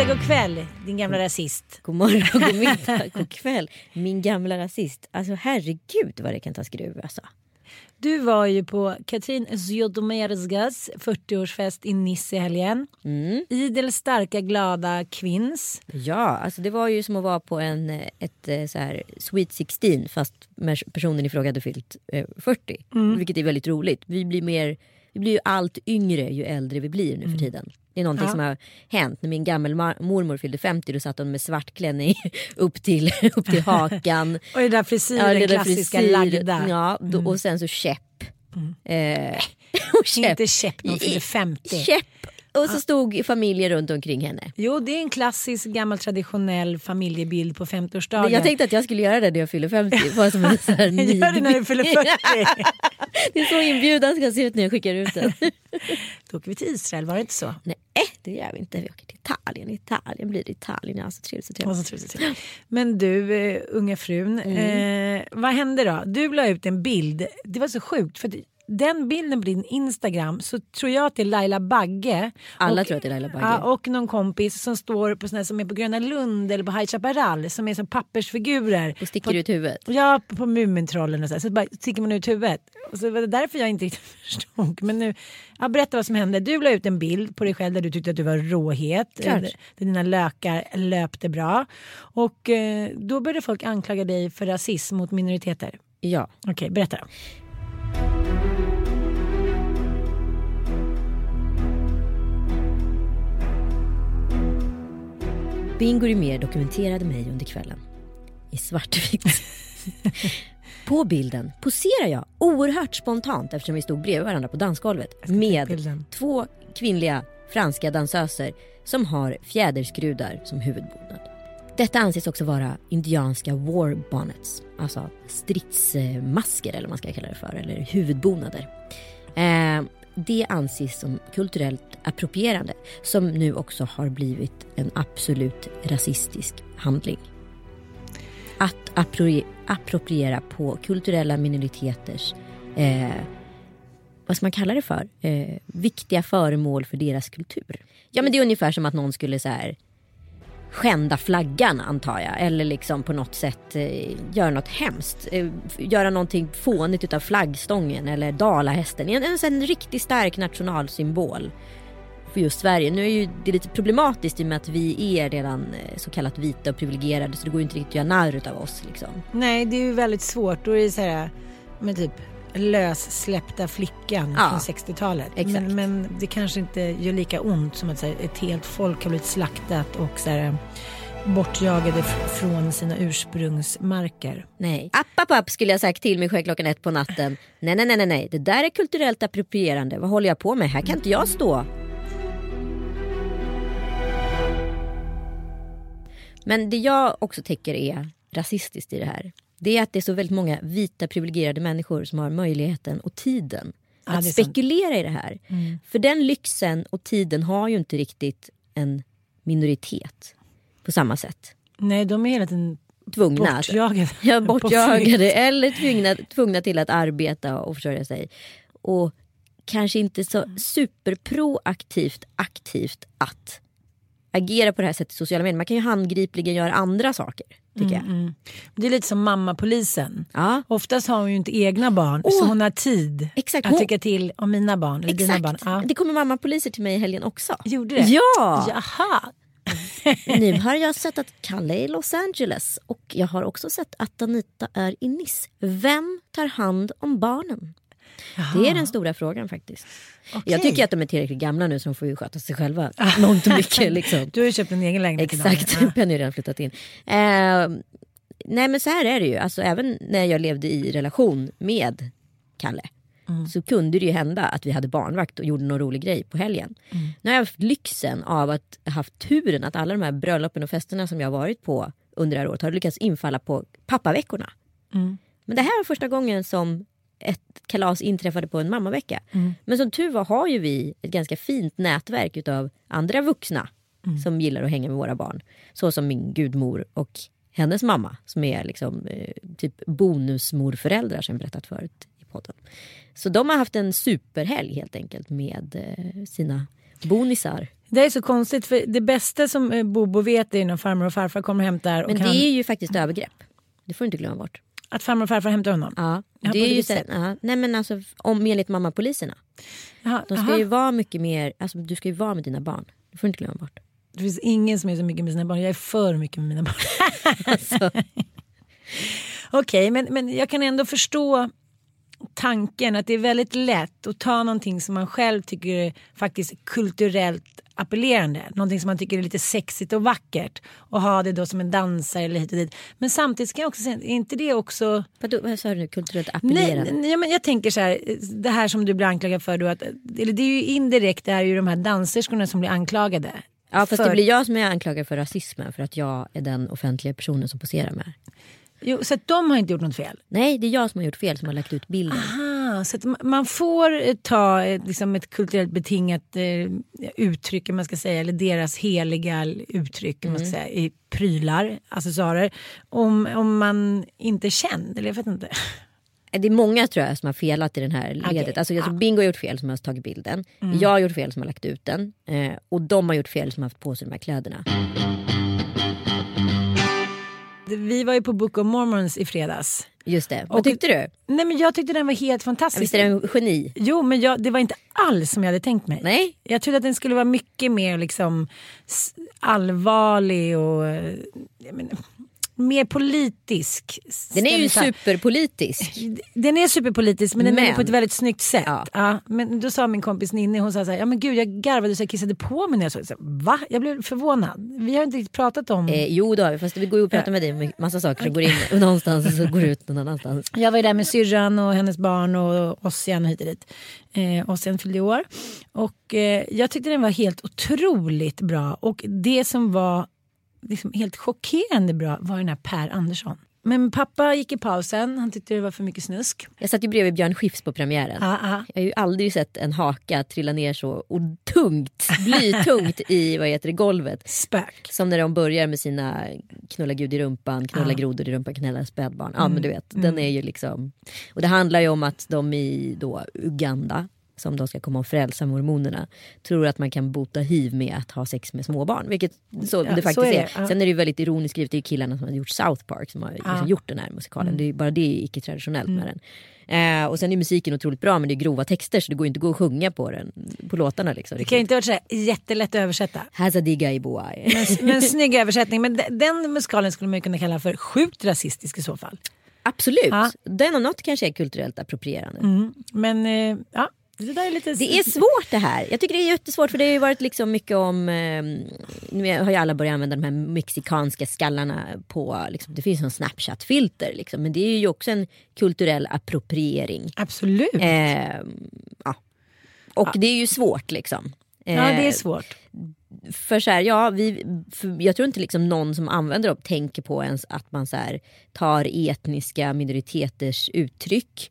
Middag, god kväll din gamla rasist. God morgon, god middag, god kväll. Min gamla rasist. Alltså herregud vad det kan ta skruv alltså. Du var ju på Katrin Zytomierskas 40-årsfest i Nice i helgen. Mm. Idel starka glada kvinns. Ja, alltså det var ju som att vara på en, eh, ett eh, så här Sweet 16 fast personen i fråga hade fyllt eh, 40. Vilket är väldigt roligt. Vi blir, mer, vi blir ju allt yngre ju äldre vi blir nu för tiden. Det är någonting Ja. som har hänt. När min gammelmormor fyllde 50 då satt hon med svart klänning upp till, upp till hakan. Och den där frisyren, det där klassiska frisyr, lagda. Ja, då, och sen så käpp. Eh, och käpp. Inte käpp när hon fyllde 50. Käpp. Och så stod familjer runt omkring henne. Jo, det är en klassisk gammal traditionell familjebild på 50-årsdagen. Jag tänkte att jag skulle göra det när jag fyller 50. Bara som en så här Gör det när du fyller 40. Det är så inbjudan ska se ut när jag skickar ut den. Då åker vi till Israel, var det inte så? Nej, det gör vi inte. Vi åker till Italien. Italien blir det Italien. Ja, så trevligt. Så trevligt. så trevligt, så trevligt. Men du, eh, unga frun. Eh, vad hände då? Du la ut en bild. Det var så sjukt. För den bilden på din Instagram så tror jag att det är Laila Bagge. Alla och, tror att det är Laila Bagge. Och någon kompis som står på här som är på Gröna Lund eller på High Chaparral som är som pappersfigurer. Och sticker på, ut huvudet. Ja, på, Mumintrollen och så. här. Så bara sticker man ut huvudet. Och så var det därför jag inte riktigt förstod. Men nu, ja, berätta vad som hände. Du la ut en bild på dig själv där du tyckte att du var råhet. Klart. Där dina lökar löpte bra. Och eh, då började folk anklaga dig för rasism mot minoriteter. Ja. Okej, berätta då. Bingo Rimér dokumenterade mig under kvällen. I svartvitt. på bilden poserar jag oerhört spontant eftersom vi stod bredvid varandra på dansgolvet med två kvinnliga franska dansöser som har fjäderskrudar som huvudbonad. Detta anses också vara indianska war bonnets, alltså stridsmasker eller vad man ska kalla det för, eller huvudbonader. Eh, det anses som kulturellt approprierande som nu också har blivit en absolut rasistisk handling. Att appro- appropriera på kulturella minoriteters eh, vad ska man kalla det för? Eh, viktiga föremål för deras kultur. Ja men det är ungefär som att någon skulle så här skända flaggan antar jag. Eller liksom på något sätt eh, göra något hemskt. Eh, göra någonting fånigt utav flaggstången eller dalahästen. En, en, en riktigt stark nationalsymbol för just Sverige. Nu är ju det lite problematiskt i och med att vi är redan eh, så kallat vita och privilegierade så det går ju inte riktigt att göra narr utav oss. Liksom. Nej, det är ju väldigt svårt. Då är det så här, men typ lössläppta flickan Ja, från 60-talet. exakt. Men, men det kanske inte gör lika ont som att här, ett helt folk har blivit slaktat och så här, bortjagade från sina ursprungsmarker. Nej. App, app, app skulle jag sagt till mig själv klockan ett på natten. Nej, nej, nej, nej, nej. Det där är kulturellt approprierande. Vad håller jag på med? Här kan inte jag stå. Men det jag också tycker är rasistiskt i det här. Det är att det är så väldigt många vita privilegierade människor som har möjligheten och tiden Ja, att spekulera i det här. För den lyxen och tiden har ju inte riktigt en minoritet på samma sätt. Nej, de är hela tiden Tvungna. bortjagade. Ja, bortjagade eller tvungna, tvungna till att arbeta och försörja sig. Och kanske inte så superproaktivt aktivt att agera på det här sättet i sociala medier. Man kan ju handgripligen göra andra saker. Tycker jag. Det är lite som mammapolisen. Ja. Oftast har hon ju inte egna barn så Åh. hon har tid Exakt, att hon- tycka till om mina barn. Eller dina barn. Exakt. Ja. Det kommer mammapoliser till mig i helgen också. Gjorde det? Ja! Jaha. Nu har jag sett att Kalle är i Los Angeles och jag har också sett att Anita är i Nice. Vem tar hand om barnen? Det är den stora frågan faktiskt. Jag tycker att de är tillräckligt gamla nu så de får ju sköta sig själva. Mångt och mycket liksom. Du har ju köpt en egen lägenhet. Exakt, Ja. Penny har redan flyttat in. Eh, nej men så här är det ju, alltså, även när jag levde i relation med Kalle så kunde det ju hända att vi hade barnvakt och gjorde någon rolig grej på helgen. Nu har jag haft lyxen av att ha haft turen att alla de här bröllopen och festerna som jag har varit på under det här året har lyckats infalla på pappaveckorna. Men det här var första gången som ett kalas inträffade på en mammavecka. Men som tur var har ju vi ett ganska fint nätverk utav andra vuxna som gillar att hänga med våra barn. Så som min gudmor och hennes mamma som är liksom, eh, typ bonusmorföräldrar som jag berättat förut i podden. Så de har haft en superhelg helt enkelt med eh, sina bonisar. Det är så konstigt för det bästa som eh, Bobo vet är när farmor och farfar kommer hämtar. Och Men kan, det är ju faktiskt övergrepp. Det får du inte glömma bort. Att farmor och farfar hämtar honom? Ja, Ja, det är ju sen, ja, nej men alltså om enligt mammapoliserna. De ska aha. ju vara mycket mer, alltså du ska ju vara med dina barn. Det får du inte glömma bort. Det finns ingen som är så mycket med sina barn. Jag är för mycket med mina barn. Alltså. Okej, men, men jag kan ändå förstå tanken att det är väldigt lätt att ta någonting som man själv tycker är faktiskt kulturellt appellerande. Någonting som man tycker är lite sexigt och vackert och ha det då som en dansare eller hit och dit. Men samtidigt ska jag också säga, är inte det också Vadå, vad sa du nu? Kulturellt Nej, appellerande? nej, men jag tänker så här, det här som du blir anklagad för. Då, att, eller det är ju indirekt det är ju de här danserskorna som blir anklagade. Ja fast för, det blir jag som är anklagad för rasismen för att jag är den offentliga personen som poserar med. Jo, så att de har inte gjort något fel. Nej det är jag som har gjort fel som har lagt ut bilden. Ah, så man får eh, ta eh, liksom ett kulturellt betingat eh, uttryck, man ska säga, eller deras heliga uttryck om man Mm. ska säga, i prylar, accessoarer, om, om man inte är känd. Eller jag vet inte. Det är många tror jag som har felat i den här ledet. Okej, Alltså, jag tror Bingo har gjort fel som har tagit bilden. Mm. Jag har gjort fel som har lagt ut den. Eh, och de har gjort fel som har haft på sig de här kläderna. Vi var ju på Book of Mormons i fredags. Just det. Vad Och- tyckte du? Nej men jag tyckte den var helt fantastisk. Visst är den geni? Jo men jag, det var inte alls som jag hade tänkt mig. Nej. Jag trodde att den skulle vara mycket mer liksom allvarlig och eh, jag menar, mer politisk. Den är ju superpolitisk. Den är superpolitisk men den är Men- på ett väldigt snyggt sätt. Ja. Ja. men då sa min kompis Ninni, hon sa så här, ja men gud jag garvade så jag kissade på mig när jag såg det. Så, Va? Jag blev förvånad. Vi har inte riktigt pratat om... Eh, jo det har vi, fast vi går ju och pratar med dig om massa saker som går in någonstans och så går ut någon annanstans. Jag var ju där med syrran och hennes barn och Ossian och hit och dit. Eh, Ossian fyllde år. Och eh, jag tyckte den var helt otroligt bra. Och det som var liksom helt chockerande bra var den här Per Andersson. Men pappa gick i pausen, han tyckte det var för mycket snusk. Jag satt ju bredvid Björn Skifs på premiären. Ja, ja. Jag har ju aldrig sett en haka trilla ner så och tungt, blytungt i vad heter det, golvet. Spök. Som när de börjar med sina knulla gud i rumpan, knulla Ja. grodor i rumpan, knulla spädbarn. Ja men du vet, den är ju liksom. Och det handlar ju om att de i då Uganda som de ska komma och frälsa mormonerna tror att man kan bota hiv med att ha sex med småbarn. Vilket så Ja, det så faktiskt är är. det, ja. Sen är det väldigt ironiskt skrivet, det är ju killarna som har gjort South Park som har liksom gjort den här musikalen. Det är bara det är icke-traditionellt med den. Eh, och sen är musiken otroligt bra men det är grova texter så det går inte att gå och sjunga på den, på låtarna liksom. Det kan ju inte vara så jättelätt att översätta. Hazadiga i boai. Men, men snygg översättning. Men de- den musikalen skulle man ju kunna kalla för sjukt rasistisk i så fall. Absolut, Ja. den om något kanske är kulturellt approprierande. Men eh, ja, det är lite... Det är svårt det här. Jag tycker det är jättesvårt för det har ju varit liksom mycket om, eh, nu har ju alla börjat använda de här mexikanska skallarna på, liksom, det finns en snapchat-filter liksom, men det är ju också en kulturell appropriering. Absolut. Eh, ja. Och det är ju svårt liksom. ja, det är Eh, svårt. för så här, ja, vi, jag tror inte liksom någon som använder dem tänker på ens att man så här, tar etniska minoriteters uttryck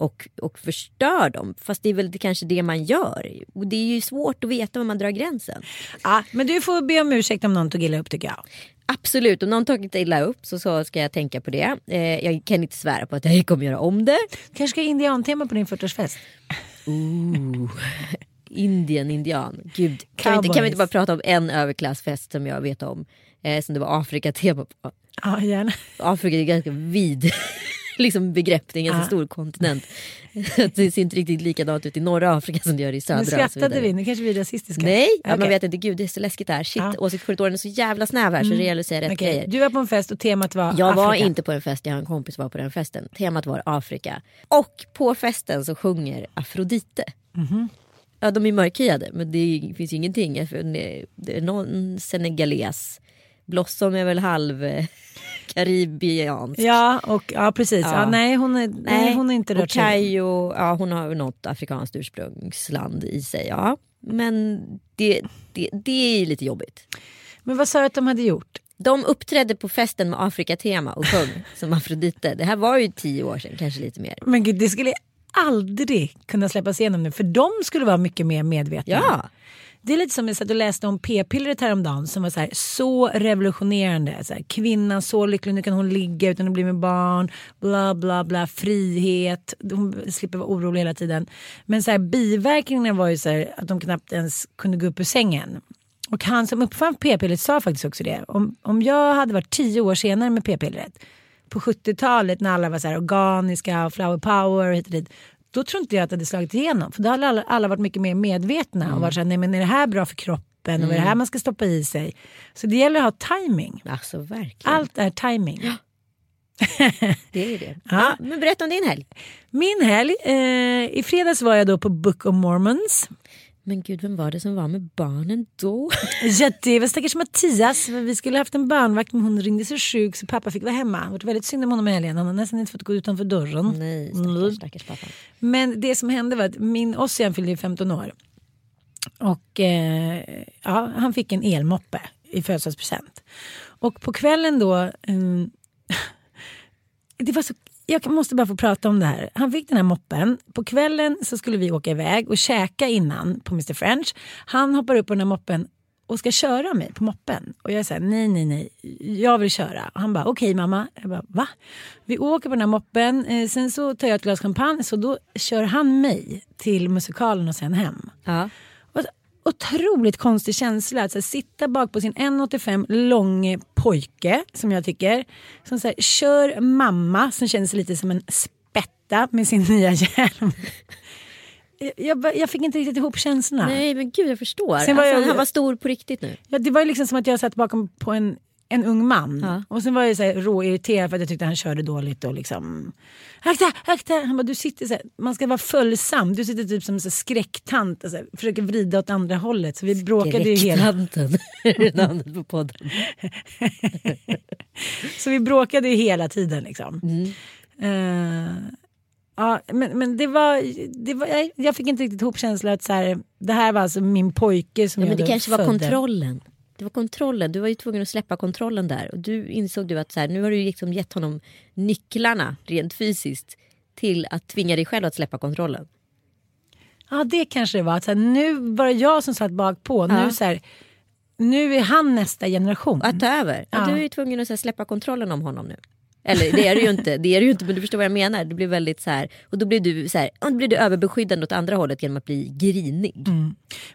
och, och förstör dem. Fast det är väl det, kanske det man gör. Och det är ju svårt att veta var man drar gränsen. Ja, men du får be om ursäkt om någon tog illa upp tycker jag. Absolut, om någon tagit illa upp så, så ska jag tänka på det. Eh, jag kan inte svära på att jag kommer göra om det. kanske ska ha indiantema på din 40-årsfest. Ooh. Indien, indian. Gud, kan vi, inte, kan vi inte bara prata om en överklassfest som jag vet om? Eh, som det var Afrika-tema på. Ja, gärna. Afrika är ganska vid liksom begrepp, det är en ganska Ja. stor kontinent. det ser inte riktigt likadant ut i norra Afrika som det gör i Nu södra. så skrattade vi, nu kanske vi är rasistiska. Nej, ja, man vet inte. Gud det är så läskigt det här. Shit. Mm. åsiktskorridoren är så jävla snäv här så det gäller att säga rätt Okej, grejer. Du var på en fest och temat var Jag var Afrika. inte på en fest, jag har en kompis som var på den festen. Temat var Afrika. Och på festen så sjunger Afrodite. Mhm. Ja de är mörkhyade men det finns ju ingenting. Det är någon senegales. Blossom är väl halv karibiansk. Ja, och, ja precis. Ja. Ja. nej, hon är, nej, hon är inte rört. Kayo, ja hon har något afrikanskt ursprungsland i sig. Ja. Men det, det, det är lite jobbigt. Men vad sa du att de hade gjort? De uppträdde på festen med Afrikatema och sjöng som Afrodite. Det här var ju tio år sedan, kanske lite mer. Men gud, det skulle aldrig kunna släppas igenom nu. För de skulle vara mycket mer medvetna. Ja, det är lite som att du läste om p-pillret häromdagen som var så, här, så revolutionerande. Så här, kvinnan så lycklig, nu kan hon ligga utan att bli med barn. Bla bla bla, frihet. Hon slipper vara orolig hela tiden. Men så här, biverkningarna var ju så här, att de knappt ens kunde gå upp ur sängen. Och han som uppfann p-pillret sa faktiskt också det. Om, om jag hade varit tio år senare med p-pillret på 70-talet när alla var så här organiska och flower power och hit och dit. Då tror inte jag att det hade slagit igenom. För då hade alla, alla varit mycket mer medvetna och varit så här, nej men är det här bra för kroppen och vad är det här man ska stoppa i sig. Så det gäller att ha timing. alltså. Allt är timing. Det är det. Ja. Ja, men berätta om din helg. Min helg, eh, i fredags var jag då på Book of Mormons. Men gud, vem var det som var med barnen då? Ja, det var stackars Mattias. Vi skulle haft en barnvakt men hon ringde sig sjuk så pappa fick vara hemma. Det var väldigt synd om honom i helgen. Han har nästan inte fått gå utanför dörren. Nej, Mm. stackars, stackars pappa. Men det som hände var att min Ossian fyllde ju 15 år. Och eh, ja, han fick en elmoppe i födelsedagspresent. Och på kvällen då, mm, det var så, jag måste bara få prata om det här. Han fick den här moppen. På kvällen så skulle vi åka iväg och käka innan på Mr French. Han hoppar upp på den här moppen och ska köra mig på moppen. Och jag säger nej, nej, nej, jag vill köra. Och han bara okej mamma. Jag bara va? Vi åker på den här moppen, eh, sen så tar jag ett glas champagne så då kör han mig till musikalen och sen hem. Ja. Otroligt konstig känsla att så här, sitta bak på sin 1,85 långe pojke som jag tycker. Som så här, kör mamma som känner sig lite som en spätta med sin nya hjälm. Jag, jag, jag fick inte riktigt ihop känslorna. Nej men gud jag förstår. Sen var alltså, jag- Han var stor på riktigt nu. Ja, det var ju liksom som att jag satt bakom på en, en ung man. Ja. Och sen var jag så här råirriterad för att jag tyckte han körde dåligt och liksom akta, akta. Han bara du sitter så här, man ska vara följsam. Du sitter typ som så här skräcktant och så här, försöker vrida åt andra hållet. Så vi bråkade ju hela, det namnet på podden. så vi bråkade ju hela tiden liksom. Mm. Eh, ja, men, men det var, det var, jag, fick inte riktigt ihop känslan att så här, det här var alltså min pojke som Ja, men jag det då kanske var födde. kontrollen. Det var kontrollen. Du var ju tvungen att släppa kontrollen där. Och du insåg du att så här, nu har du liksom gett honom nycklarna rent fysiskt till att tvinga dig själv att släppa kontrollen. Ja det kanske det var. Att så här, nu var det jag som satt bak på. Ja. Nu, så här, nu är han nästa generation. Att ta över. Ja. Du är ju tvungen att här, släppa kontrollen om honom nu. Eller det är du ju inte, det är du ju inte men du förstår vad jag menar. Det blir väldigt så här, och då blir du så här, då blir du överbeskyddande åt andra hållet genom att bli grinig.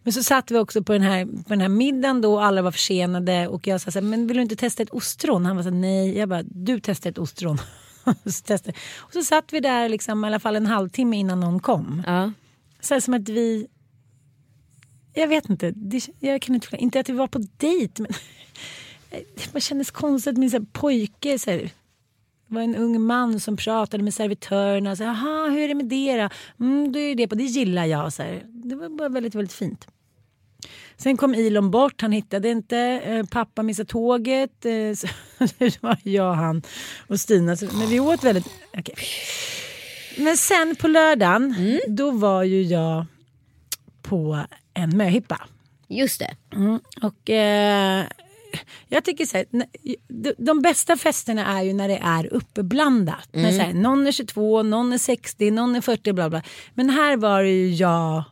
Men så satt vi också på den här, på den här middagen då alla var försenade och jag sa så här, men vill du inte testa ett ostron? Han var så här, nej. Jag bara, du testar ett ostron. så och så satt vi där liksom, i alla fall en halvtimme innan någon kom. Ja. Så här, som att vi... Jag vet inte. Det, jag kan inte, inte att vi var på dejt men det kändes konstigt med en pojke. Så här, det var en ung man som pratade med servitörerna. Så, Jaha, hur är det med det då? Mm, då är det på. Det gillar jag. Så här. Det var bara väldigt, väldigt fint. Sen kom Elon bort, han hittade inte. Eh, pappa missade tåget. Eh, så det var jag, han och Stina. Så, men vi åt väldigt... okej. Men sen på lördagen, då var ju jag på en möhippa. Just det. Och eh, jag tycker så här, de, de bästa festerna är ju när det är uppblandat. När så här, någon är 22, någon är 60, någon är 40 bla bla. Men här var det ju jag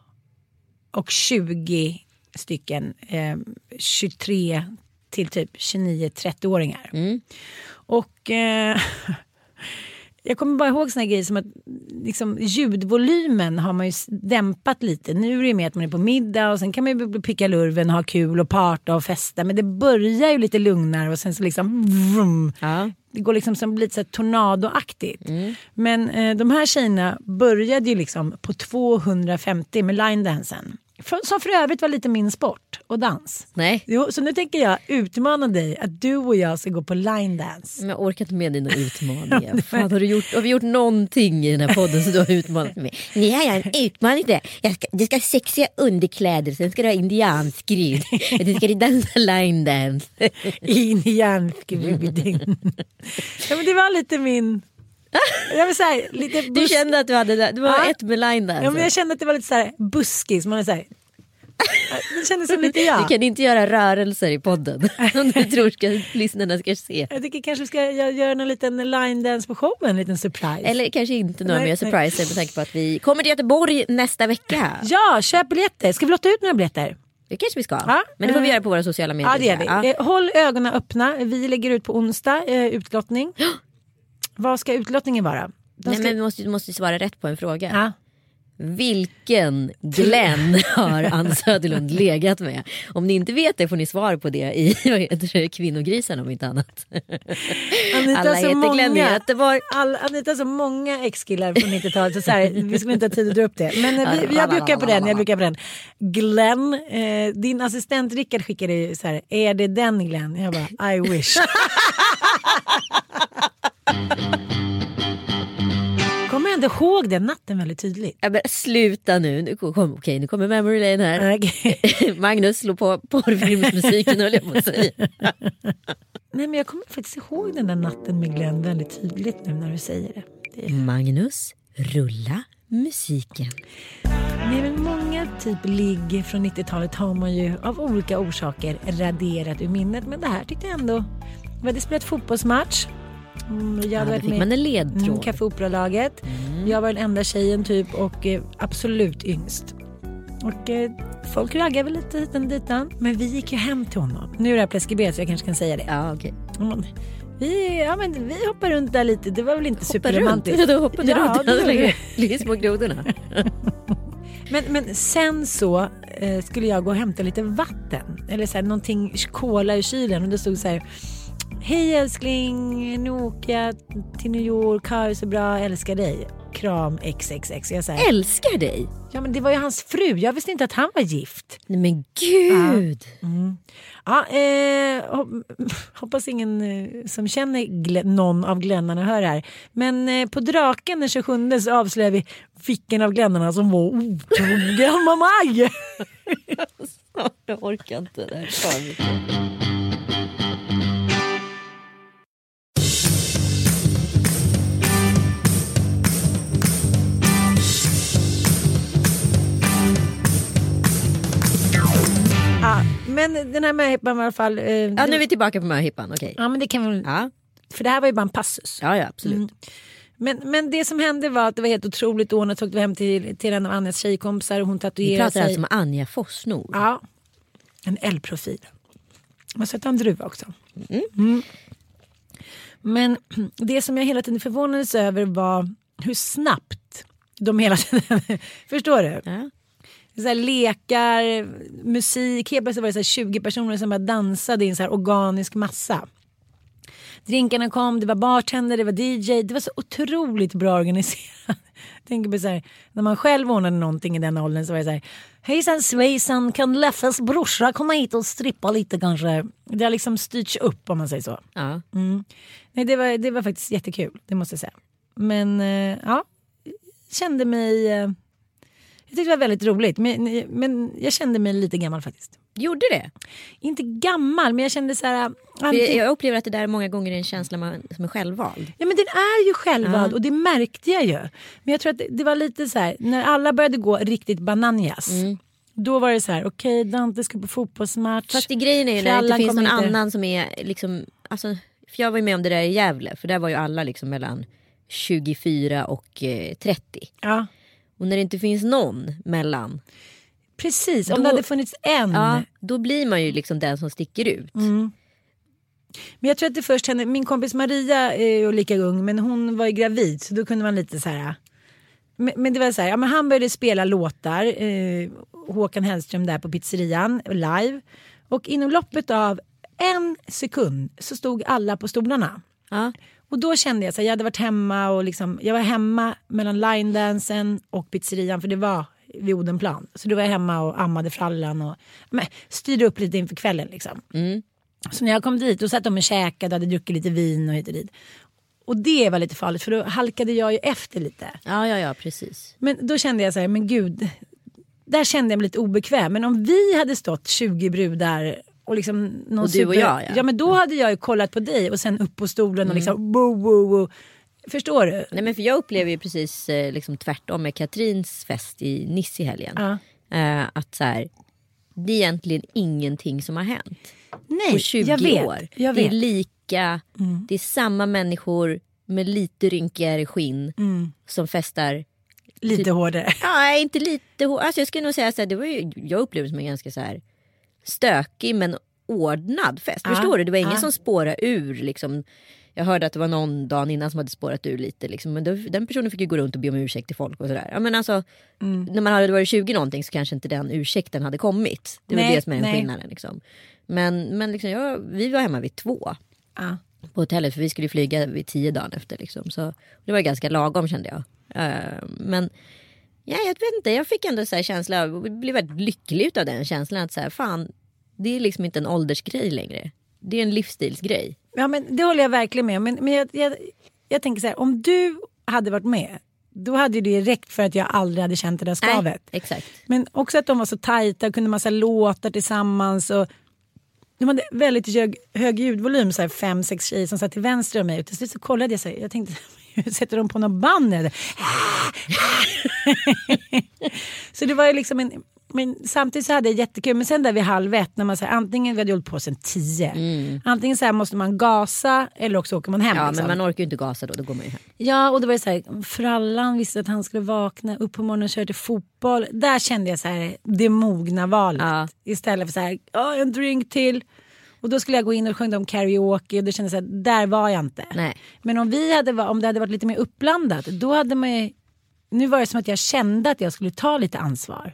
och 20 stycken eh, 23 till typ 29-30-åringar. Och eh, jag kommer bara ihåg såna grejer som att liksom, ljudvolymen har man ju dämpat lite. Nu är det mer att man är på middag och sen kan man ju picka lurven och ha kul och parta och festa. Men det börjar ju lite lugnare och sen så liksom vrum, Ja. det går liksom som lite så tornadoaktigt. Men eh, de här tjejerna började ju liksom på 250 med line dansen. För, som för övrigt var lite min sport och dans. Nej, Jo, så nu tänker jag utmana dig att du och jag ska gå på line dance. men jag orkar inte med dina utmaningar. Fan, har, du gjort, har vi gjort någonting i den här podden som du har utmanat mig? Jag har en utmaning till dig. Jag du ska ha sexiga underkläder, sen ska du ha indianskryd. Du ska dansa line dance. In i järnskruden. ja, men det var lite min... Jag vill säga, lite Du kände att du hade det, det var Ja. ett med line dance. ja, men Jag kände att det var lite så här buskis. Man är så här... Det kändes som lite jag. Du kan inte göra rörelser i podden som du tror ska, lyssnarna ska se. Jag tycker kanske vi ska gö- göra en liten line dance på showen, en liten surprise. Eller kanske inte några Nej, mer nej. surpriser med tanke på att vi kommer till Göteborg nästa vecka. Ja, köp biljetter. Ska vi låta ut några biljetter? Det kanske vi ska. Ja. Men det får vi Eh, göra på våra sociala medier. Ja, det gör vi. Ja. Eh, Håll ögonen öppna. Vi lägger ut på onsdag eh, utlottning. Vad ska utlottningen vara? De Nej, ska... men vi måste, du måste svara rätt på en fråga. ja. Vilken Glenn har Ann Söderlund legat med? Om ni inte vet det får ni svar på det i vad heter det, Kvinnogrisarna om inte annat. Anita Alla heter Glenn i många- Göteborg. All, Anita har så många ex-killar från 90-talet så, så här, vi skulle inte ha tid att dra upp det. Men eh, vi, jag brukar på den. Jag brukar på den. Glenn, eh, din assistent Rickard skickade ju så här, är det den Glenn? Jag bara, I wish. Kommer jag ändå ihåg den natten väldigt tydligt. Ja, men sluta nu. nu kom, okej, nu kommer memory lane här. Okej. Magnus slår på porrfilmsmusiken höll jag på att säga. Nej men jag kommer faktiskt ihåg den där natten med Glenn väldigt tydligt nu när du säger det. det är... Magnus, rulla musiken. Nej, men många typ ligg från 90-talet har man ju av olika orsaker raderat ur minnet. Men det här tyckte jag ändå... Vi hade spelat fotbollsmatch. Mm, Jag Ja, hade då varit fick med man en mm, ledtråd. Café Opera-laget. Jag var den enda tjejen typ och eh, absolut yngst. Och eh, folk raggade väl lite hit och ditan. Men vi gick ju hem till honom. Nu är det här preskriberat så jag kanske kan säga det. Ja, okej. Mm. Vi, ja, men vi hoppar runt där lite. Det var väl inte Hoppa superromantiskt. runt. Då hoppade Ja, runt. det vi. Ligger små grodorna. Men, men sen så eh, skulle jag gå och hämta lite vatten. Eller så här, någonting, cola i kylen. Och det stod så här. Hej älskling, nu åker jag till New York, har det så bra, älskar dig. Kram XXX. Jag säger, Älskar dig. ja men det var ju hans fru, jag visste inte att han var gift. Nej men gud. Ja, eh, hop- hoppas ingen eh, som känner någon av glennarna hör det här. Men eh, på Draken den 27 så avslöjar vi vilken av glennarna som var otrogen med mig. Jag orkar inte det här men den här möhippan var i alla fall... Eh, Ja, nu är vi tillbaka på möhippan. Okej. ja, men det kan vi. Ja. För det här var ju bara en passus. ja, ja, absolut. Mm. Men, men det som hände var att det var helt otroligt. Så åkte vi hem till, till en av Anjas tjejkompisar och hon Vi tatuerade pratar sig. alltså om Anja Forsnor. Ja, en L-profil. Och så en druva också. Mm. Men det som jag hela tiden förvånades över var hur snabbt de hela tiden... Förstår du? Ja. Så här lekar, musik. Helt plötsligt var det så här 20 personer som bara dansade i en så här organisk massa. Drinkarna kom, det var bartender, det var DJ. Det var så otroligt bra organiserat. Jag tänker på så här, när man själv ordnade någonting i den åldern så var det så här. Hejsan svejsan, kan Leffes brorsa komma hit och strippa lite kanske? Det har liksom styrts upp om man säger så. Ja. Mm. Nej, det, var, det var faktiskt jättekul, det måste jag säga. Men eh, ja, kände mig... Jag tyckte det var väldigt roligt, men, men jag kände mig lite gammal faktiskt. Gjorde det? Inte gammal, men jag kände så här... Antingen- jag upplever att det där många gånger är en känsla man, som är självvald. Ja men den är ju självvald Ja. och det märkte jag ju. Men jag tror att det, det var lite så här, när alla började gå riktigt bananjas. Då var det så här, okej Dante ska på fotbollsmatch. Fast det grejen är ju när det inte finns någon inte. annan som är liksom, alltså, för jag var ju med om det där i Gävle för där var ju alla liksom mellan 24 och eh, 30. Ja, Och när det inte finns någon mellan, precis. Om Då- det hade funnits en. ja, då blir man ju liksom den som sticker ut. Mm. Men jag tror att det först hände, min kompis Maria är ju lika ung men hon var ju gravid så då kunde man lite så här. Men, men det var så här, ja, men han började spela låtar, eh, Håkan Hellström där på pizzerian live. Och inom loppet av en sekund så stod alla på stolarna. Ja. Och då kände jag så här, jag hade varit hemma och liksom, jag var hemma mellan linedansen och pizzerian för det var vid Odenplan. Så då var jag hemma och ammade frallan och men, styrde upp lite inför kvällen liksom. Så när jag kom dit då satt de och käkade, hade druckit lite vin och hit och dit. Och det var lite farligt för då halkade jag ju efter lite. ja, ja, ja, precis. Men då kände jag så här, men gud. Där kände jag mig lite obekväm. Men om vi hade stått 20 brudar och liksom någon Och du och jag, ja. ja. men då hade jag ju kollat på dig och sen upp på stolen och liksom woo, woo, woo. Förstår du? Nej, men för jag upplever ju precis eh, liksom tvärtom med Katrins fest i Nice i helgen. Ja. Eh, att så här, det är egentligen ingenting som har hänt Nej, på 20 jag vet. år. Jag Det är vet. lika, det är samma människor med lite rynkigare skinn som festar. Lite hårdare. Ja, inte lite hår. Alltså jag skulle nog säga så här, det var ju, jag upplevde det som en ganska så här stökig men ordnad fest. Ja, Förstår du? Det var ingen ja. som spårade ur liksom. Jag hörde att det var någon dagen innan som hade spårat ur lite. Liksom. Men då, den personen fick ju gå runt och be om ursäkt till folk och sådär. Ja, men alltså, Mm. När man hade varit 20 någonting så kanske inte den ursäkten hade kommit. Det var Nej, det som är nej. skillnaden. Liksom. Men, men liksom, jag, vi var hemma vid två Ja. på hotellet för vi skulle flyga vid tio dagen efter. Liksom. Så det var ganska lagom kände jag. Eh, men ja, jag vet inte, jag fick ändå så här känsla, av- blev väldigt lycklig av den känslan att så här, fan, det är liksom inte en åldersgrej längre. Det är en livsstilsgrej. Ja, men det håller jag verkligen med om. Men, men jag, jag, jag tänker så här, om du hade varit med, då hade det räckt för att jag aldrig hade känt det där skavet. Nej, exakt. Men också att de var så tajta och kunde massa låtar tillsammans. Och de hade väldigt hög, hög ljudvolym, så här fem, sex tjejer som satt till vänster om mig. Och till slut så kollade jag, så här, jag tänkte, sätter de på något band? Eller? så det var ju liksom en... Men samtidigt så hade jag jättekul. Men sen där vid halv ett, när man säger antingen, vi hade hållit på sen tio. Antingen så här måste man gasa eller också åker man hem. Ja, liksom. men man orkar ju inte gasa då, då går man ju hem. Ja, och det var ju så här, frallan visste att han skulle vakna upp på morgonen och köra till fotboll. Där kände jag så här, det mogna valet. Ja. Istället för så här, "Ja, en drink till. Och då skulle jag gå in och sjunga om karaoke och det kändes här, där var jag inte. Nej. Men om, vi hade, om det hade varit lite mer uppblandat, då hade man ju, Nu var det som att jag kände att jag skulle ta lite ansvar.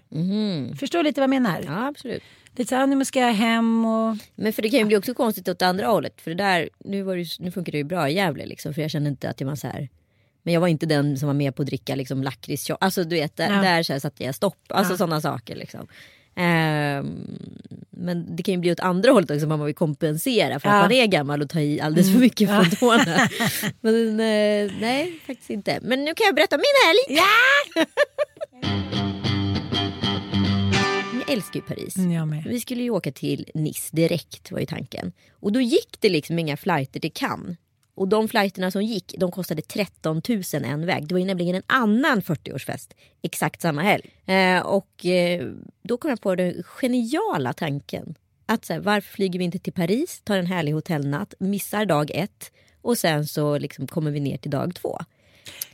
Förstår du lite vad jag menar? Ja, absolut. Lite så här, nu ska jag hem och... Men för det kan ju bli också konstigt åt andra hållet. För det där, nu, var det, nu funkar det ju bra i Gävle liksom. För jag kände inte att jag var så här. Men jag var inte den som var med på att dricka liksom lakrits Alltså du vet, där, Ja. där så här satte jag stopp. Alltså Ja. sådana saker liksom. Ehm, men det kan ju bli åt andra hållet också. Man vill kompensera för att Ja. man är gammal och tar i alldeles för mycket från tårna. Men eh, nej, faktiskt inte. Men nu kan jag berätta om min helg. Ja! Jag älskar ju Paris. Mm, jag. Vi skulle ju åka till Nice direkt var ju tanken. Och då gick det liksom inga flighter till Cannes. Och de flighterna som gick de kostade 13 000 en väg. Det var ju nämligen en annan 40-årsfest exakt samma helg. Eh, och eh, då kom jag på den geniala tanken. Att så här, varför flyger vi inte till Paris, tar en härlig hotellnatt, missar dag ett och sen så liksom kommer vi ner till dag två.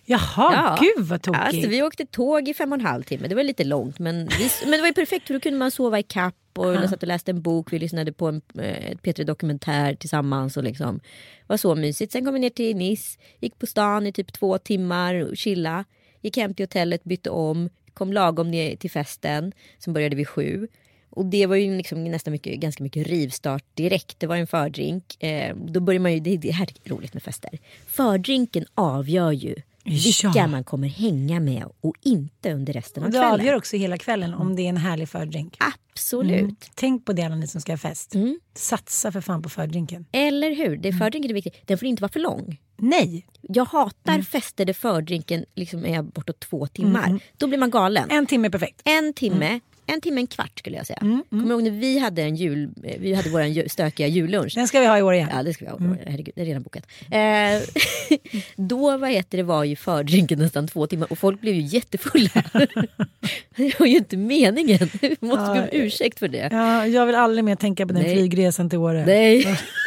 Jaha, gud vad tokigt. Alltså, vi åkte tåg i fem och en halv timme. Det var lite långt men, vi, men det var ju perfekt för då kunde man sova i kapp och jag satt och läste en bok. Vi lyssnade på en eh, ett P3 Dokumentär tillsammans och liksom var så mysigt. Sen kom vi ner till Nice, gick på stan i typ två timmar och chilla. Gick hem till hotellet, bytte om, kom lagom ner till festen som började vid sju. Och det var ju liksom nästan mycket, ganska mycket rivstart direkt. Det var en fördrink. Eh, då börjar man ju, det, det här är roligt med fester. Fördrinken avgör ju vilka Ja. man kommer hänga med och inte under resten av Och det kvällen. avgör också hela kvällen om det är en härlig fördrink. Absolut. Mm. Tänk på det alla ni som ska ha fest. Mm. Satsa för fan på fördrinken. Eller hur? Det fördrinken är viktig. Den får inte vara för lång. Nej, Jag hatar Mm. fester där fördrinken liksom är bortåt två timmar. Då blir man galen. en timme är perfekt. En timme, en timme, en kvart skulle jag säga. Mm, mm. Kommer du ihåg när vi hade en jul, eh, vi hade vår stökiga jullunch. Den ska vi ha i år igen. Ja det ska vi ha. Mm. Herregud, det är redan bokat. Eh, då vad heter det, var ju fördrinken nästan två timmar och folk blev ju jättefulla. det var ju inte meningen. Vi måste be om ursäkt för det. Ja, jag vill aldrig mer tänka på den Nej. flygresan till Åre. Nej.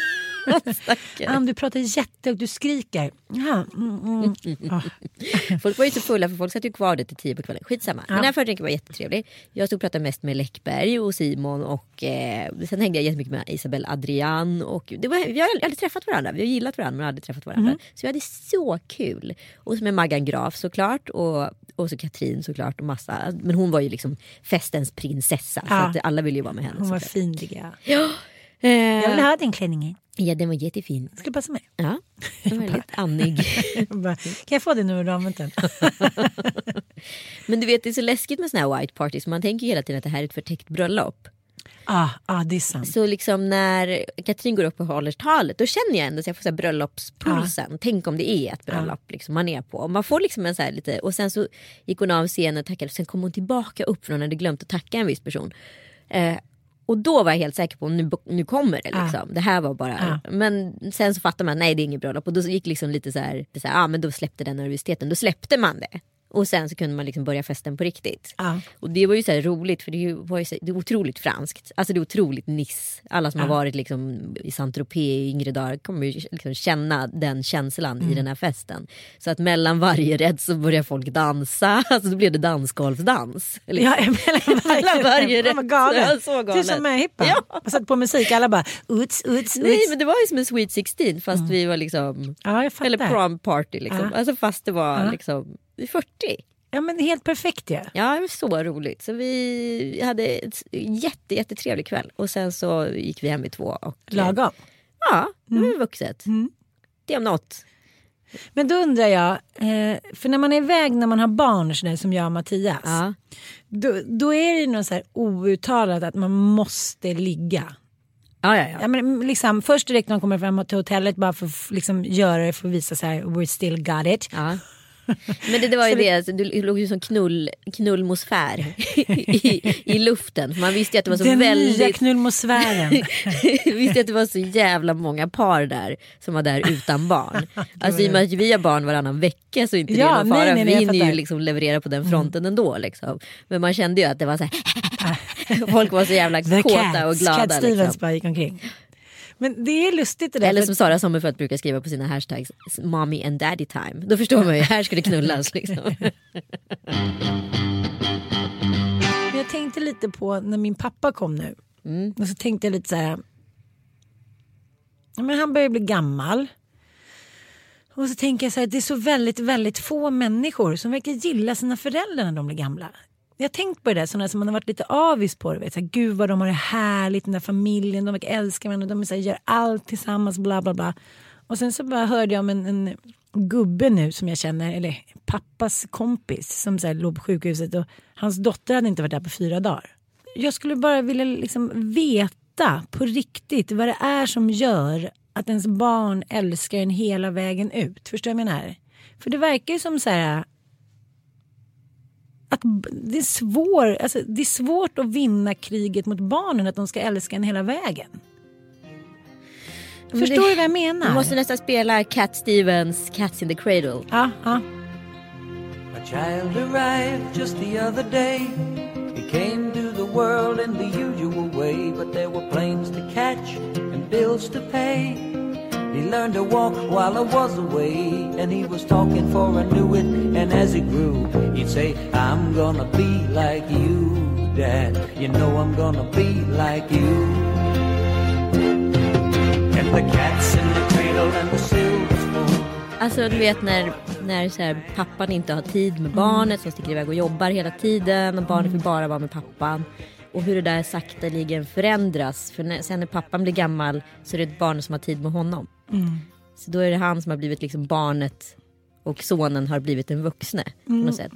Ann, du pratar jättehögt, du skriker. Ja, mm, mm. Oh. folk var ju så fulla för folk satt ju kvar där till tio på kvällen. Skitsamma. Ja. Den här fördrinken var jättetrevlig. Jag stod och pratade mest med Läckberg och Simon och eh, sen hängde jag jättemycket med Isabel Adrian. Och det var, vi har aldrig träffat varandra. Vi har gillat varandra men aldrig träffat varandra. Mm. Så vi hade så kul. Och så med Maggan Graf såklart och, och så Katrin såklart och massa. Men hon var ju liksom festens prinsessa. Ja. Så alla ville ju vara med henne. Hon var fin Ja. Eh, jag vill ha den klänningen. Ja, den var jättefin. Ska passa mig? Ja, den var väldigt annig. kan jag få den nu när du använt den? Men du vet, det är så läskigt med såna här white parties. Man tänker hela tiden att det här är ett förtäckt bröllop. Ah, ah, det är sant. Så liksom när Katrin går upp och håller talet då känner jag ändå att jag får så bröllopspulsen. Ah. Tänk om det är ett bröllop ah. liksom, man är på. Man får liksom en så lite och sen så gick hon av scenen och tackade. Sen kom hon tillbaka upp för hon hade glömt att tacka en viss person. Eh, och då var jag helt säker på att nu, nu kommer det. Liksom. Ah. Det här var bara... Ah. Men sen så fattade man nej det är inget bröllop. Och då gick liksom lite så här, så här ah, men då släppte den nervositeten. Då släppte man det. Och sen så kunde man liksom börja festen på riktigt. Ah. Och det var ju så roligt för det var ju så, det är otroligt franskt. Alltså det är otroligt Nice. Alla som ah. har varit liksom i Saint-Tropez i yngre dagar kommer ju liksom känna den känslan mm. i den här festen. Så att mellan varje rätt så börjar folk dansa. Alltså då blev det dansgolfdans. Liksom. Ja, mellan varje, mellan varje rätt. Galet. Så galet. Du som är hippa. Ja. Jag satt på musik alla bara uts, uts, uts. Nej men det var ju som en Sweet 16 fast mm. vi var liksom. Ja, eller prom party liksom. Alltså fast det var liksom vid 40. Ja men helt perfekt ja. Ja det var så roligt. Så vi hade en jätte, jättetrevlig kväll. Och sen så gick vi hem i två. Och, Lagom? Ja, det var mm. vuxet. Mm. Det om något. Men då undrar jag, eh, för när man är iväg när man har barn sådär, som jag och Mattias. Ja. Då, då är det något så här outtalat att man måste ligga. Ja, ja, ja. ja men liksom, först direkt när de kommer fram till hotellet bara för att liksom, göra det för att visa så här, we're still got it. Ja. Men det, det var ju det, alltså, det låg ju som knull, knullmosfär i, i luften. Man visste ju att det var så Den väldigt... nya knullmosfären. visste att det var så jävla många par där som var där utan barn. Alltså i och med att vi har barn varannan vecka så är inte ja, det någon fara. Nej, nej, vi hinner ju liksom leverera på den mm. fronten mm. ändå. Liksom. Men man kände ju att det var så här... Folk var så jävla The kåta cats. och glada. Cat Stevens liksom. bara gick omkring. Men det är lustigt det där. Eller som Sara Sommerfeld brukar skriva på sina hashtags, mommy and daddy time. Då förstår man ju, här ska det knullas. Liksom. jag tänkte lite på när min pappa kom nu. Mm. Och så tänkte jag lite så här. Men han börjar bli gammal. Och så tänker jag så här, det är så väldigt, väldigt få människor som verkar gilla sina föräldrar när de blir gamla. Jag har tänkt på det där, sådana som man har varit lite avis på. Vet, så här, Gud vad de har det härligt, den där familjen, de älskar varandra, de så här, gör allt tillsammans, bla bla bla. Och sen så bara hörde jag om en, en gubbe nu som jag känner, eller pappas kompis som så här, låg på sjukhuset och hans dotter hade inte varit där på fyra dagar. Jag skulle bara vilja liksom veta på riktigt vad det är som gör att ens barn älskar en hela vägen ut. Förstår du vad jag menar? För det verkar ju som så här att det, är svår, alltså, det är svårt att vinna kriget mot barnen, att de ska älska en hela vägen. Men Förstår det, du vad jag menar? Du måste nästan spela Cat Stevens Cats in the Cradle. Ja, ja. A child arrived just the other day He came to the world in the usual way But there were planes to catch and bills to pay He learned to walk while I was away, and he was talking for I knew it. And as he grew, he'd say, I'm gonna be like you, Dad. You know I'm gonna be like you. And the cats in the cradle and the silver spoon. Alltså du vet när, när så här, pappan inte har tid med barnet, som sticker iväg och jobbar hela tiden och barnet vill bara vara med pappan och hur det där sakteligen förändras. För när, sen när pappan blir gammal så är det ett barn som har tid med honom. Mm. Så då är det han som har blivit liksom barnet och sonen har blivit den vuxne. Mm. På något sätt.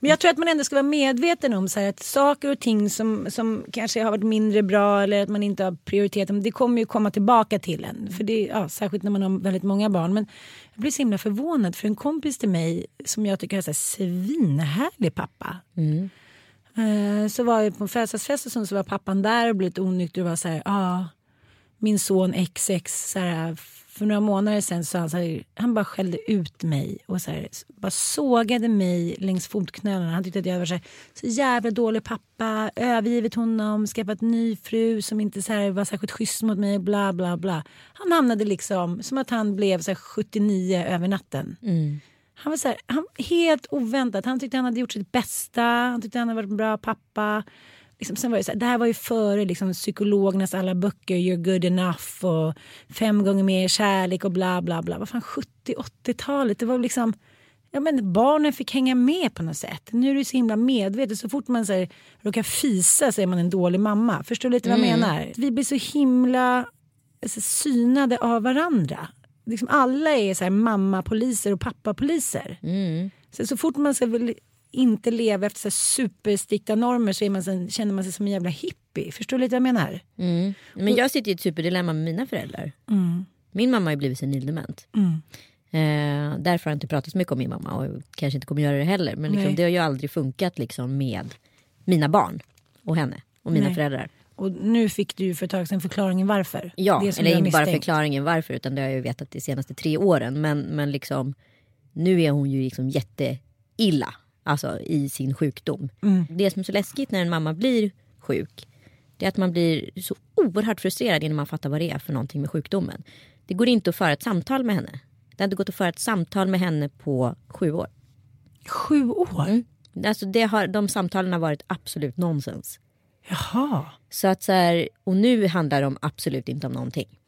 Men jag tror att man ändå ska vara medveten om så här, att saker och ting som, som kanske har varit mindre bra eller att man inte har prioriterat det kommer ju komma tillbaka till en. För det, ja, särskilt när man har väldigt många barn. Men jag blir så himla förvånad för en kompis till mig som jag tycker är en svinhärlig pappa. Mm Eh, så var vi på en födelsedagsfest och så, så var pappan där och blev lite onykter och var så här, ja, ah, min son XX, så här, för några månader sen så han, så här, han bara skällde ut mig och så här, bara sågade mig längs fotknölarna. Han tyckte att jag var så, här, så jävla dålig pappa, övergivit honom, skaffat ny fru som inte så här, var särskilt schysst mot mig, bla bla bla. Han hamnade liksom som att han blev så här, 79 över natten. Mm. Han var så han, helt oväntat. Han tyckte han hade gjort sitt bästa. Han tyckte han hade varit en bra pappa. Liksom, sen var det, så här, det här var ju före liksom, psykologernas alla böcker. You're good enough och fem gånger mer kärlek och bla bla bla. Vad fan 70-80-talet. Det var liksom... Ja, men barnen fick hänga med på något sätt. Nu är det så himla medvetet. Så fort man så här, råkar fisa så är man en dålig mamma. Förstår du lite vad jag Mm. menar? Vi blir så himla alltså, synade av varandra. Liksom alla är så här mammapoliser och pappapoliser. Mm. Så, så fort man ska inte leva efter så superstrikta normer så man, så, känner man sig som en jävla hippie. Förstår du lite vad jag menar? Mm. Men jag sitter i ett superdilemma med mina föräldrar. Min mamma har ju blivit senildement. Eh, därför har jag inte pratat så mycket om min mamma och kanske inte kommer göra det heller. Men liksom, det har ju aldrig funkat liksom, med mina barn och henne och mina Nej. föräldrar. Och nu fick du för ett tag sedan förklaringen varför. Ja, eller inte bara förklaringen varför utan det har jag ju vetat de senaste tre åren. Men, men liksom, nu är hon ju liksom jätteilla alltså, i sin sjukdom. Mm. Det som är så läskigt när en mamma blir sjuk det är att man blir så oerhört frustrerad innan man fattar vad det är för någonting med sjukdomen. Det går inte att föra ett samtal med henne. Det hade gått att föra ett samtal med henne på sju år. Sju år? Mm. Alltså det har, de samtalen har varit absolut nonsens. Jaha. Så att så här, och nu handlar det om absolut inte om någonting.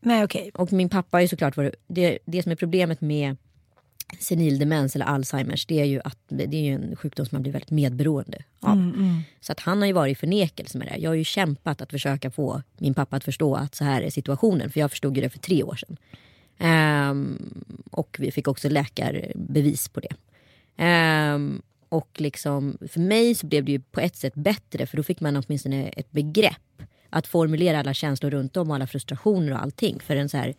Nej okej. Och min pappa har ju såklart det, det som är problemet med senildemens eller Alzheimers det är ju att det är en sjukdom som man blir väldigt medberoende av. Så att han har ju varit i förnekelse med det. Jag har ju kämpat att försöka få min pappa att förstå att så här är situationen. För jag förstod ju det för tre år sedan. Ehm, och vi fick också läkarbevis på det. Ehm, och liksom, för mig så blev det ju på ett sätt bättre för då fick man åtminstone ett begrepp. Att formulera alla känslor runt om och alla frustrationer och allting. För en, så här,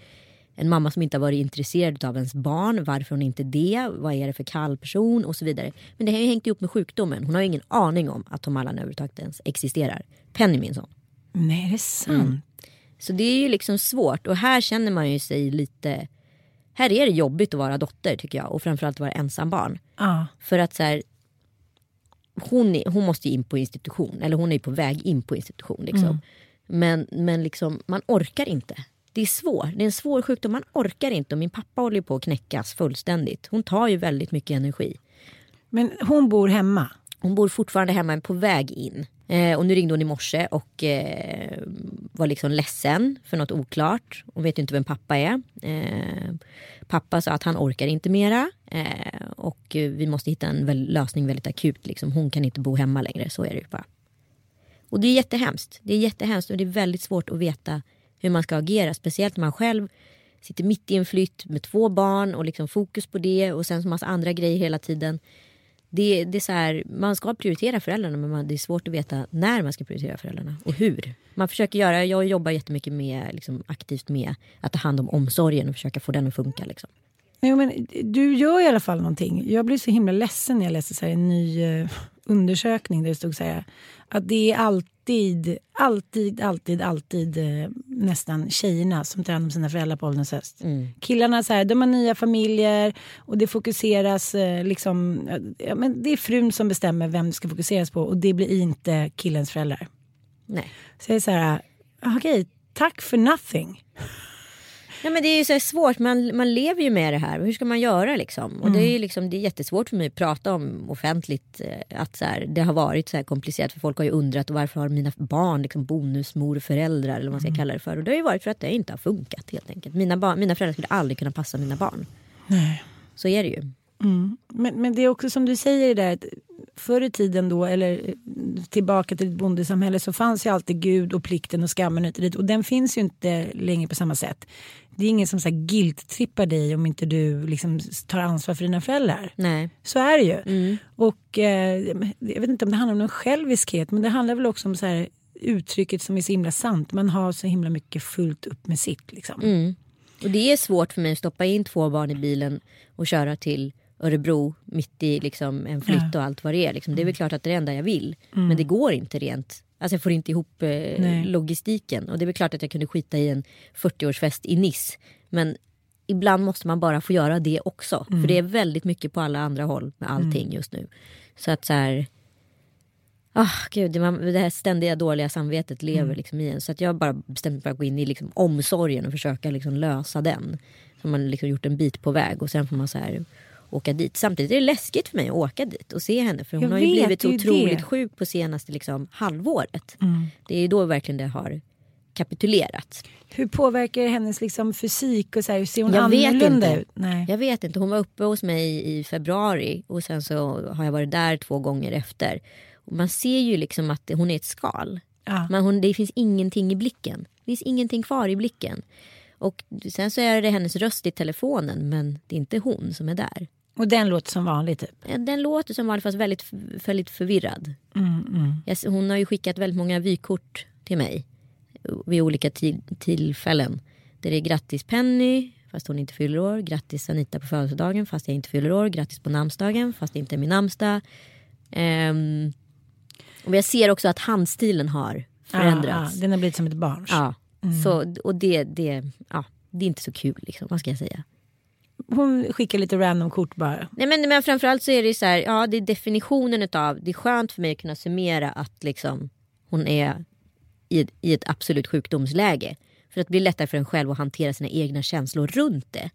en mamma som inte har varit intresserad av ens barn, varför hon inte det, vad är det för kall person och så vidare. Men det har ju hängt ihop med sjukdomen. Hon har ju ingen aning om att Tom Allan överhuvudtaget ens existerar. Penny min son. Nej är det sant? Så det är ju liksom svårt och här känner man ju sig lite... Här är det jobbigt att vara dotter tycker jag och framförallt vara ensam barn. Ja. För att så här, hon, är, hon måste ju in på institution, eller hon är ju på väg in på institution. Liksom. Men, men liksom, man orkar inte. Det är svårt, det är en svår sjukdom, man orkar inte och min pappa håller på att knäckas fullständigt. Hon tar ju väldigt mycket energi. Men hon bor hemma? Hon bor fortfarande hemma, men på väg in. Eh, och nu ringde hon i morse och eh, var liksom ledsen för något oklart. Hon vet ju inte vem pappa är. Eh, pappa sa att han orkar inte mera. Eh, och vi måste hitta en väl, lösning väldigt akut. Liksom. Hon kan inte bo hemma längre, så är det ju bara. Och det är jättehemskt. Det är jättehemskt och det är väldigt svårt att veta hur man ska agera. Speciellt när man själv sitter mitt i en flytt med två barn och liksom fokus på det och sen så massa andra grejer hela tiden. Det, det är så här, man ska prioritera föräldrarna men man, det är svårt att veta när man ska prioritera föräldrarna och hur. Man försöker göra, jag jobbar jättemycket med, liksom, aktivt med att ta hand om omsorgen och försöka få den att funka. Liksom. Jo, men du gör i alla fall någonting. Jag blev så himla ledsen när jag läste så här en ny eh, undersökning där det stod så här att det är alltid, alltid, alltid, alltid eh, nästan tjejerna som tar hand om sina föräldrar på ålderns höst. Killarna så här, de har nya familjer och det fokuseras eh, liksom, ja, men det är frun som bestämmer vem det ska fokuseras på och det blir inte killens föräldrar. Nej. Så jag är så här, okej, tack för nothing. Nej, men det är ju så svårt, man, man lever ju med det här. Hur ska man göra liksom? Och det, är ju liksom, det är jättesvårt för mig att prata om offentligt. eh, Att så här, det har varit så här komplicerat för folk har ju undrat varför har mina barn liksom bonusmorföräldrar eller vad man ska kalla det för. Och det har ju varit för att det inte har funkat helt enkelt. Mina, barn, mina föräldrar skulle aldrig kunna passa mina barn. Nej. Så är det ju. Men, men det är också som du säger det där förr i tiden då eller eh, tillbaka till ett bondesamhälle så fanns ju alltid Gud och plikten och skammen och dit och den finns ju inte längre på samma sätt. Det är ingen som så här guilt-trippar dig om inte du liksom tar ansvar för dina föräldrar. Nej. Så är det ju. Och eh, jag vet inte om det handlar om någon själviskhet men det handlar väl också om så här uttrycket som är så himla sant. Man har så himla mycket fullt upp med sitt liksom. Och det är svårt för mig att stoppa in två barn i bilen och köra till Örebro mitt i liksom en flytt och allt vad det är. Liksom. Det är väl klart att det är det enda jag vill. Mm. Men det går inte rent. Alltså jag får inte ihop eh, logistiken. Och det är väl klart att jag kunde skita i en 40-årsfest i Nice. Men ibland måste man bara få göra det också. Mm. För det är väldigt mycket på alla andra håll med allting just nu. Så att så här... Ah, gud, det, man, det här ständiga dåliga samvetet lever Mm. liksom i en. Så att jag bara bestämt mig för att gå in i liksom omsorgen och försöka liksom lösa den. Så man liksom gjort en bit på väg och sen får man så här åka dit. Samtidigt är det läskigt för mig att åka dit och se henne. För hon Jag har ju blivit otroligt det. sjuk på senaste liksom, halvåret. Mm. Det är ju då verkligen det har kapitulerat. Hur påverkar det hennes liksom fysik och så här, ser hon Jag annorlunda ut? Jag vet inte, hon var uppe hos mig i februari och sen så har jag varit där två gånger efter. Och man ser ju liksom att hon är ett skal. Ja. Men hon, det finns ingenting i blicken. Det finns ingenting kvar i blicken. Och sen så är det hennes röst i telefonen men det är inte hon som är där. Och den låter som vanligt typ. Den låter som vanligt fast väldigt, väldigt förvirrad. Mm, mm. Jag- Hon har ju skickat väldigt många vykort till mig vid olika ti- tillfällen. Där det är grattis Penny fast hon inte fyller år. Grattis Anita på födelsedagen fast jag inte fyller år. Grattis på namnsdagen fast det inte är min namnsdag. Ehm, och jag ser också att handstilen har förändrats. Ja, ja, den har blivit som ett barns. Ja, så, och det, det, ja, det är inte så kul liksom, vad ska jag säga. Hon skickar lite random kort bara. Nej, men, men framförallt så är det så här, ja det är definitionen utav, det är skönt för mig att kunna summera att liksom hon är i i ett absolut sjukdomsläge. För att det blir lättare för en själv att hantera sina egna känslor runt det.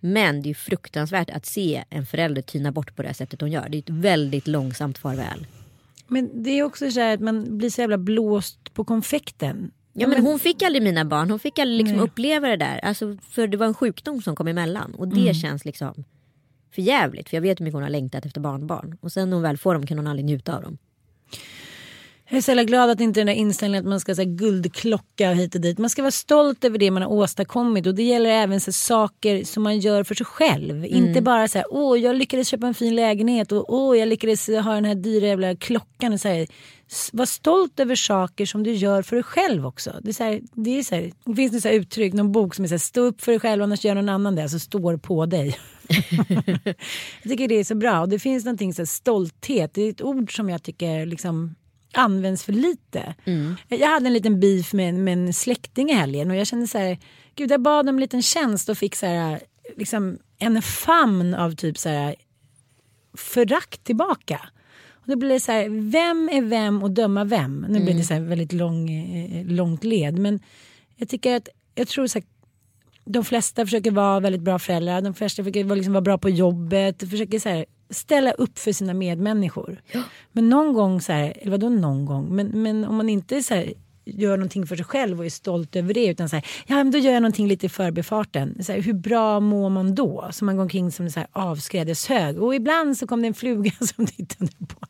Men det är ju fruktansvärt att se en förälder tyna bort på det här sättet hon gör. Det är ett väldigt långsamt farväl. Men det är också så här att man blir så jävla blåst på konfekten. Ja men hon fick aldrig mina barn, hon fick aldrig liksom Nej. uppleva det där. Alltså, för det var en sjukdom som kom emellan. Och det känns liksom för jävligt. För jag vet hur mycket hon har längtat efter barnbarn. Och sen när hon väl får dem kan hon aldrig njuta av dem. Jag är så jävla glad att inte den där inställningen att man ska så här, guldklocka hit och dit. Man ska vara stolt över det man har åstadkommit och det gäller även så saker som man gör för sig själv. Inte bara så här, åh jag lyckades köpa en fin lägenhet och åh jag lyckades ha den här dyra jävla klockan. Och så här, var stolt över saker som du gör för dig själv också. Det, är så här, det, är så här, det finns här uttryck, någon bok som är så här, stå upp för dig själv annars gör någon annan det. Alltså står på dig. jag tycker det är så bra och det finns någonting så här, stolthet. Det är ett ord som jag tycker liksom används för lite. Jag hade en liten beef med, med en släkting i helgen och jag kände så här, gud jag bad om en liten tjänst och fick så här, liksom en famn av typ så här förakt tillbaka. Och då blir det så här, vem är vem och döma vem? Nu blir det så här väldigt lång, eh, långt led men jag tycker att, jag tror så här, de flesta försöker vara väldigt bra föräldrar, de flesta försöker vara, liksom vara bra på jobbet, försöker så här, ställa upp för sina medmänniskor. Men någon gång, så här, eller vadå någon gång, men, men om man inte så här, gör någonting för sig själv och är stolt över det utan så här, ja men då gör jag någonting lite i förbifarten. Så här, hur bra mår man då? Så man går omkring som en så här avskrädeshög och ibland så kom det en fluga som tittade på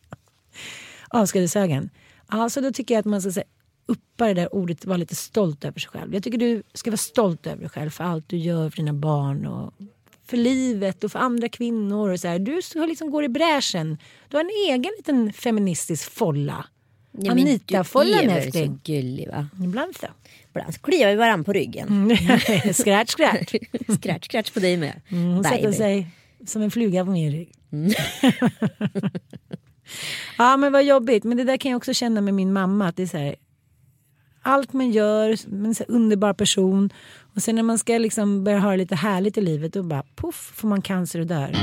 avskrädeshögen. Ja, så då tycker jag att man ska här, uppa det där ordet, vara lite stolt över sig själv. Jag tycker du ska vara stolt över dig själv för allt du gör för dina barn och för livet och för andra kvinnor. Och så här. Du ska liksom går i bräschen. Du har en egen liten feministisk folla. Ja, Anita-follan Du är så gullig va? Ibland så. Ibland så kliar vi varandra på ryggen. Mm. scratch, scratch. scratch, scratch på dig med. Mm, Hon sätter sig som en fluga på min rygg. ja men vad jobbigt. Men det där kan jag också känna med min mamma. Att det är så här, allt man gör, är så underbar person. Och sen när man ska liksom börja ha det lite härligt i livet då bara poff får man cancer och dör.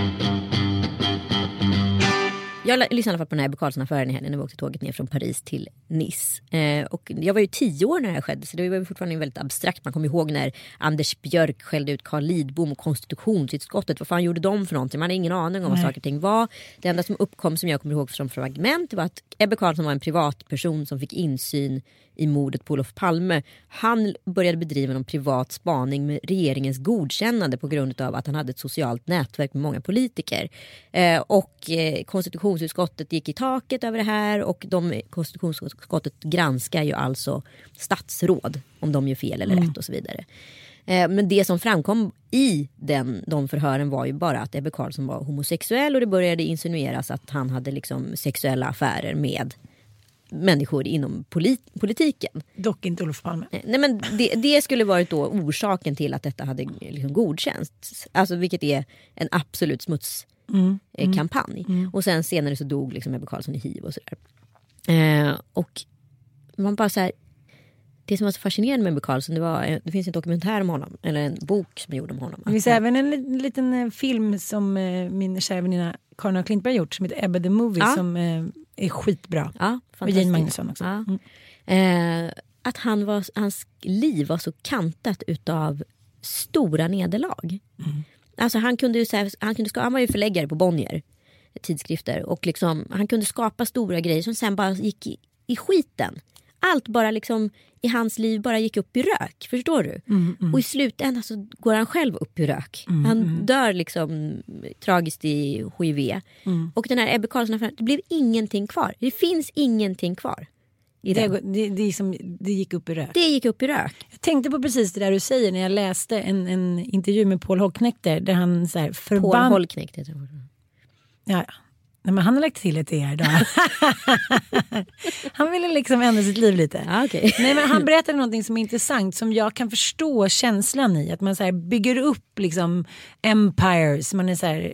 Jag lyssnade i alla fall på den här Ebbe Carlsson-affären i helgen när vi åkte tåget ner från Paris till Nice. Eh, och jag var ju tio år när det här skedde så det var ju fortfarande väldigt abstrakt. Man kommer ihåg när Anders Björk skällde ut Carl Lidbom och konstitutionsutskottet. Vad fan gjorde de för någonting? Man hade ingen aning om vad saker och ting var. Det enda som uppkom som jag kommer ihåg som fragment var att Ebbe Carlsson var en privatperson som fick insyn i mordet på Olof Palme. Han började bedriva någon privat spaning med regeringens godkännande på grund av att han hade ett socialt nätverk med många politiker. Eh, och eh, konstitutionsutskottet gick i taket över det här och de, konstitutionsutskottet granskar ju alltså statsråd om de gör fel eller rätt och så vidare. Eh, Men det som framkom i den, de förhören var ju bara att Ebbe Carlsson var homosexuell och det började insinueras att han hade liksom sexuella affärer med människor inom polit, politiken. Dock inte Olof Palme. Nej, men det, det skulle varit då orsaken till att detta hade liksom godkänts. Alltså, vilket är en absolut smuts, eh, kampanj. Och sen senare så dog liksom Ebbe Carlsson i hiv och sådär. Eh, och man bara så här, det som var så fascinerande med Ebbe Carlsson, det, var, det finns en dokumentär om honom, eller en bok som är gjord om honom. Det finns även en li- liten eh, film som eh, min kära väninna Karin af Klintberg gjort som heter Ebbe the Movie Ja. som eh, är skitbra. Ja, Och Jane. Magnusson också. Ja. Mm. Eh, att han var, hans liv var så kantat utav stora nederlag. Mm. Alltså han, kunde ju, så här, han, kunde han var ju förläggare på Bonnier tidskrifter och liksom, han kunde skapa stora grejer som sen bara gick i, i skiten. Allt bara liksom i hans liv bara gick upp i rök. Förstår du? Mm, Och i slutändan så går han själv upp i rök. han dör liksom tragiskt i hiv. Mm. Och den här Ebbe Carlsson, det blev ingenting kvar. Det finns ingenting kvar. I Det, den. det, det, är som, det gick upp i rök. Det gick upp i rök. Jag tänkte på precis det där du säger när jag läste en, en intervju med Paul Hocknekter där han så här Paul förband... Holknekt heter han. Ja. Nej, men han har lagt till ett er då. han ville liksom ändra sitt liv lite. Ja, okej. Nej, men han berättade någonting som är intressant som jag kan förstå känslan i. Att man så bygger upp liksom empires. Man är, så här,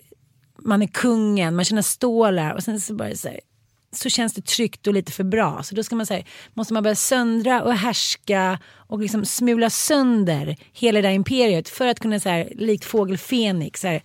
man är kungen, man känner stålar och sen så bara så, här, så känns det tryggt och lite för bra. Så då ska man säga, måste man börja söndra och härska och liksom smula sönder hela det där imperiet för att kunna så här, likt fågel Fenix så här,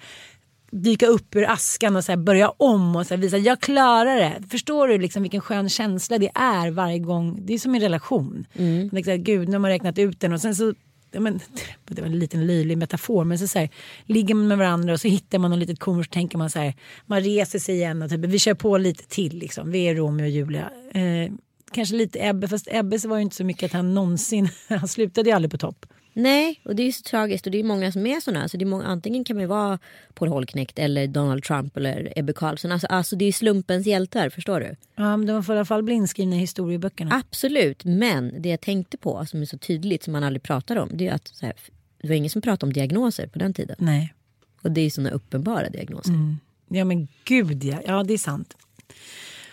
dyka upp ur askan och så här börja om och så visa jag klarar det. Förstår du liksom vilken skön känsla det är varje gång? Det är som en relation. Man tänker så här, Gud, nu har man räknat ut den och sen så men, det var en liten löjlig metafor men så, så här, ligger man med varandra och så hittar man något litet korn och så tänker man så här man reser sig igen och typ, vi kör på lite till liksom. Vi är Romeo och Julia. Eh, kanske lite Ebbe fast Ebbe så var det inte så mycket att han någonsin, han slutade ju aldrig på topp. Nej, och det är så tragiskt och det är många som är såna. Alltså det är många, antingen kan man ju vara Paul Holknekt eller Donald Trump eller Ebbe Carlsson. Alltså, alltså det är slumpens hjältar, förstår du? Ja, men de får i alla fall bli inskrivna i historieböckerna. Absolut, men det jag tänkte på som är så tydligt som man aldrig pratar om. Det är att så här, det var ingen som pratade om diagnoser på den tiden. Nej. Och det är såna uppenbara diagnoser. Ja men gud ja, ja det är sant.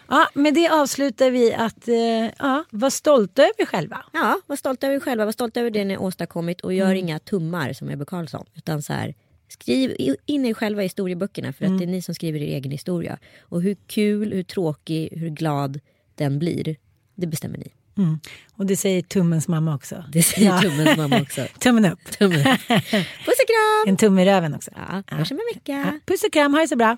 Ja, med det avslutar vi att eh, ja, vara stolta över er själva. Ja, var stolta över er själva, var stolta över det ni åstadkommit och gör inga tummar som Ebbe Carlsson. Utan så här, skriv in er själva i historieböckerna för att det är ni som skriver er egen historia. Och hur kul, hur tråkig, hur glad den blir, det bestämmer ni. Mm. Och det säger tummens mamma också. Det säger Ja. tummens mamma också. Tummen upp. Tummen. Puss och kram! En tumme i röven också. Ja, hörs om en vecka. Ja. Puss och kram, ha det så bra.